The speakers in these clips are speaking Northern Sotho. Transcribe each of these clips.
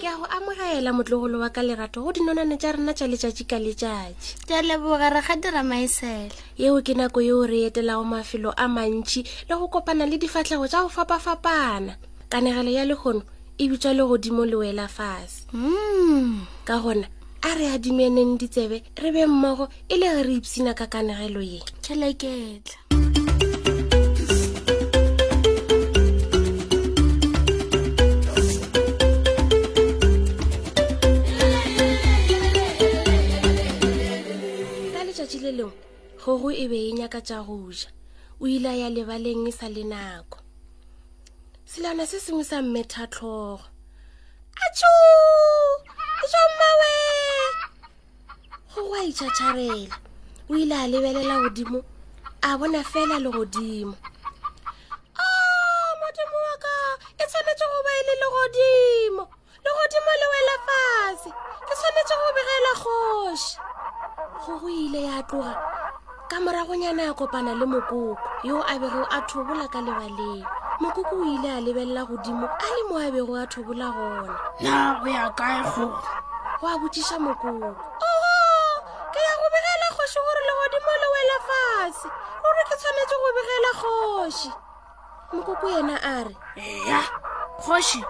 ke a go amogela motlogolo wa ka lerato go dinonane tša rena tša letšatši ka letšatši ke a leboga re ga diramaesele yeo ke nako yeo re etelago mafelo a mantši le go kopana le difatlhego tša go fapafapana kanegelo ya lekgono e bitswa le godimo le wela fase hmm. ka gona a re adimeneng ditsebe re be mmogo e le ge re ipsina ka kanegelo ye tšheleketla kgogo e be e nyaka tša go ja o ile a ya lebaleng e sa le nako selwana se sengwe sa mmetha tlhogo atšoo go wa itšhatšharela o ile a lebelela godimo a bona fela le godimo modimo wa ka e tshwanetse go ba e le le godimo le godimo le wela fatshe ke tshwanetse go begela kgoši go go ile ya tloga ka moragonyana a kopana le mokoko yo a bego a thobola ka lebaleng mokoko o ile a lebelela godimo a le mo a bego a thobola gona na o ya kae go go a botšiša mokoko oho ke ya go begela kgoši gore legodimo le wela fase ruri ke tshwanetse go begela kgoši mokoko yena a re eya kgoši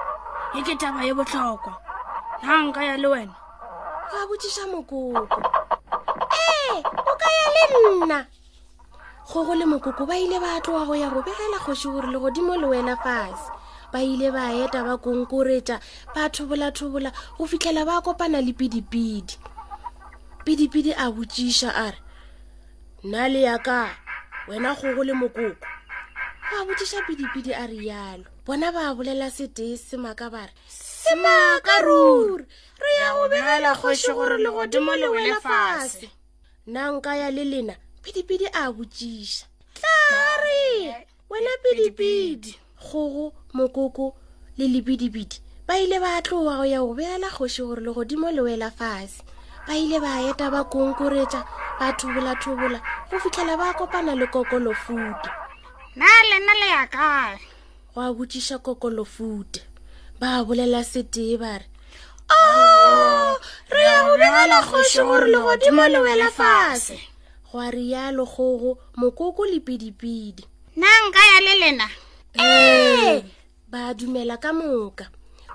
e ke taba e botlhokwa na nka ya le wena go a botšiša mokoko ee o ka ya le nna kgogo le mokoko ba ile ba tloga go ya go begela kgoši gore legodimo le wela fase ba ile ba eta ba konkoretša ba thobolathobola go fitlhela ba kopana le pidipidi pidipidi a botšiša a re nna le ya ka wena kgogo le mokoko ba botšiša pidipidi a rialo bona ba bolela setee semaka ba re semaka ruri re ya go begela kgoši gore legodimo le wele fase nna nka ya le lena pidipidi a botšiša tla re wena pidipidi kgogo mokoko le lepidipidi ba ile ba tloga go ya go beela kgoši gore legodimo le wela fase ba ile ba eta ba konkoretša ba thubolathubola go fitlhela ba kopana le kokolofute na lena le ya kae go a botšiša kokolofute ba bolela setee ba re o oh, re ya go beela kgoši gore legodimo le wela fase go a rialo kgogo mokoko le pidipidi na nka ya le lena ee ba dumela ka moka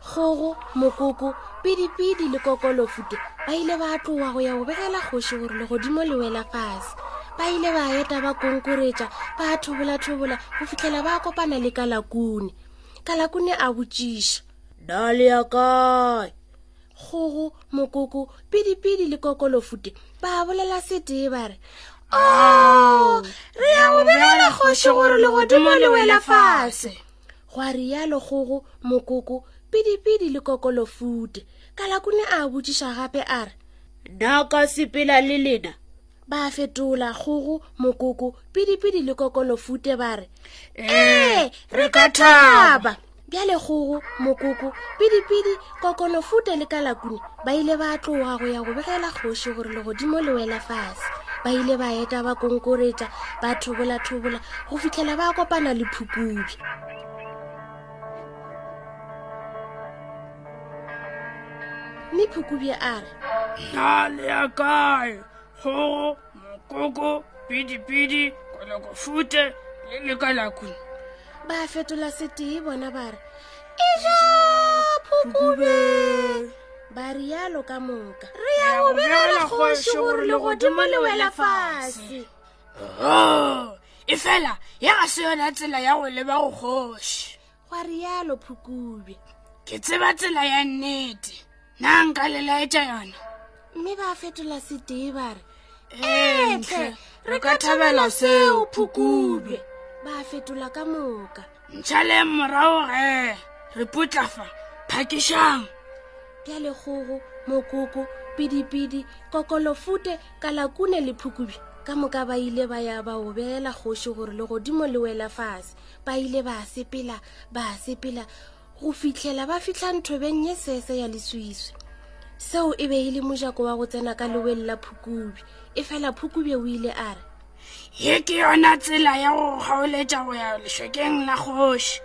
kgogo mokoko pidipidi le kokolofute ba ile ba tlowa go ya go begela kgoši gore legodimo le wela fase ba ile ba eta ba konkoretša ba thobolathobola go fitlhela ba kopana le kalakune kalakune a botšiša dali ya kae kgogo mokoko pidipidi le kokolofute ba bolela setee ba re o oh, re ya go begela kgoši gore legodimo le wela fase gwa rialo kgogo mokoko pidipidi le kokolofute kalakune a botšiša gape a re naka sepela le lena ba fetola kgogo mokoko pidipidi le kokonofute ba re ee re ka thaba bjale kgogo mokoko pidipidi kokonofute le kalakune ba ile ba tloga go ya go begela kgoši gore legodimo le wela fase ba ile ba eta ba konkoretša ba thobolathobola go fitlhela ba kopana le phukubi mme phukubje a re na le ya kae kgogo mokoko pidipidi kolokofute le lekalakun ba fetola setee bona ba re e ja phukube ba rialo ka moka re ya go begela kgoši gore legodimo le wela fase oh, e fela ya ga se yona tsela ya go leba go kgoši gwa rialo phukube ke tseba tsela ya nnete na nka le laetša yona mme ba fetola sedee ba re entle re ka thabela seo phukube ba fetola ka moka ntšhaleng morago ge re potlafa phakišang bjalegogo mokoko pidipidi kokolofute kalakune le phukube ka moka ba ile ba ya ba obela kgoši gore legodimo le wela fase ba ile ba sepela ba sepela go fitlhela ba fitlha nthobeng ye sese ya leswiswi seo e be e le mojako wa go tsena ka leweng la phukubi e fela phukubi o ile a re ye ke yona tsela ya go kgaoletša go ya lešokeng la kgoši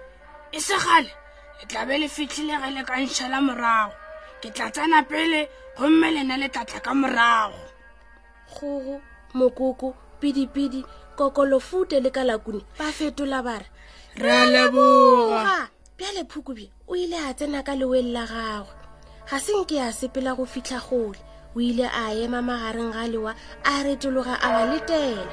e segale le tla be le fitlhile ge le kantšha la morago ke tla tsena pele gomme lena le tlatla ka morago kgogo mokoko pidipidi kokolofute le kalakune ba fetola bare ra leboga bjale phukubje o ile a tsena ka leweng la gagwe ga se nke ya sepela go fitlha gole o ile a ema magareng ga lewa a retologa a ba letela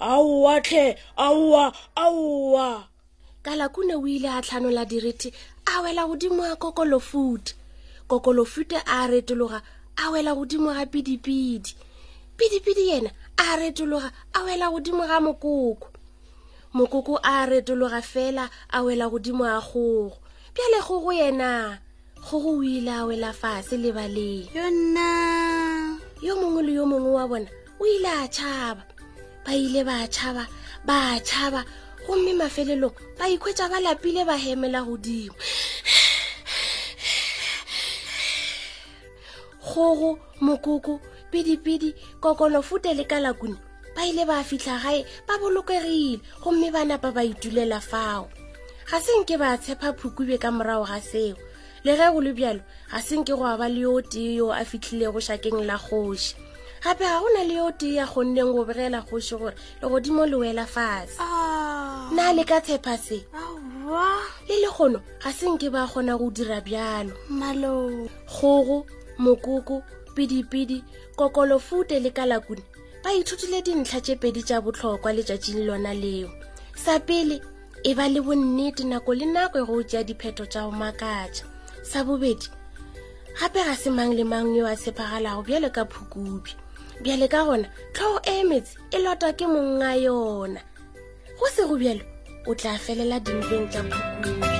aowa tlhe aowa aowa kalakune o ile a tlhanola dirithi a wela godimo a kokolofute kokolofute a retologa a wela godimo ga pidipidi pidipidi yena a retologa a wela godimo ga mokoko mokoko a retologa fela a wela godimo a kgogo bjale kgogo yena go go ile a wela fase lebaleng yona yo mongwe le yo mongwe wa bona o ile a tšhaba ba ile ba tšhaba ba tšhaba gomme mafelelong ba ikhwetsa ba lapile ba hemela godimo kgogo mokoko pidipidi kokono fute le kalakune ba ile ba fitlha gae ba bolokegile gomme ba napa ba itulela fao ga se nke ba tshepa phukube ka morago ga seo le ge go le bjalo ga se nke go aba le yo tee yo a fitlhilego šakeng la kgoši gape ga go na le yo tee ya kgonneng go begela kgoši gore legodimo le wela fase ah. na le ka tshepa se le le kgono ga se nke ba kgona go dira bjalo kgogo mokoko pidipidi kokolofute le kalakune ba ithutile dintlha tše pedi tša botlhokwa letšatšing lona leo sa pele e ba le bonnete nako le nako e go tšea dipheto tša go makatša sa bobedi gape ga se mang le mang yo a tshepagalago bjale ka phukubi bjale ka gona tlhogo e metse e lotwa ke mong a yona go se go bjalo o tla felela dintleng tša phukutšo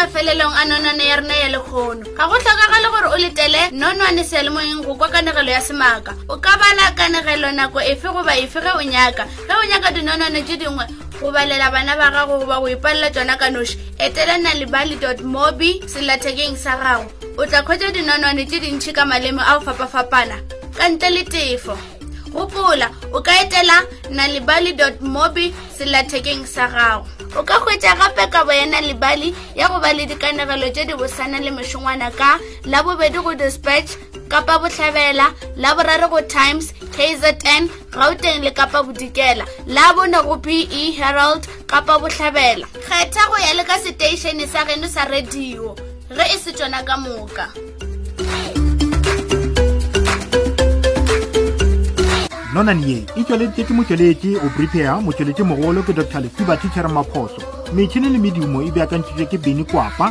mafelelong a nonwane ya rena ya lekgono ga go tlhokagale gore o letele nonwane sealemoyeng go kwa kanegelo ya semaka o ka bala kanegelo nako efe goba efe ge o nyaka ge o nyaka dinonwane tše dingwe go balela bana ba gago goba go ipalela tsona ka noši etela nalibali mobi selathekeng sa gago o tla kgwetsa dinonwane tše dintšhi ka maleme a go fapafapana ka ntle le tefo gopola o ka etela nalibali mobi selathekeng sa gago o ka hwetša gape kabo ya nalibali ya go ba le dikanegelo tše di bosana le mešongwana ka labobedi go dispatch kapa bohlabela laboraro go times kzn gauteng le kapa bodikela la bone go be herald kapa bohlabela kgetha go ya le ka seteišene sa geno sa radio ge e se tsona ka moka nonane ye e tšweletše ke motšweletše o prepare motšweletše mogolo ke dr lefiba teacher maphoso metšhini le medumo e beakantšitšwe ke beny kwapa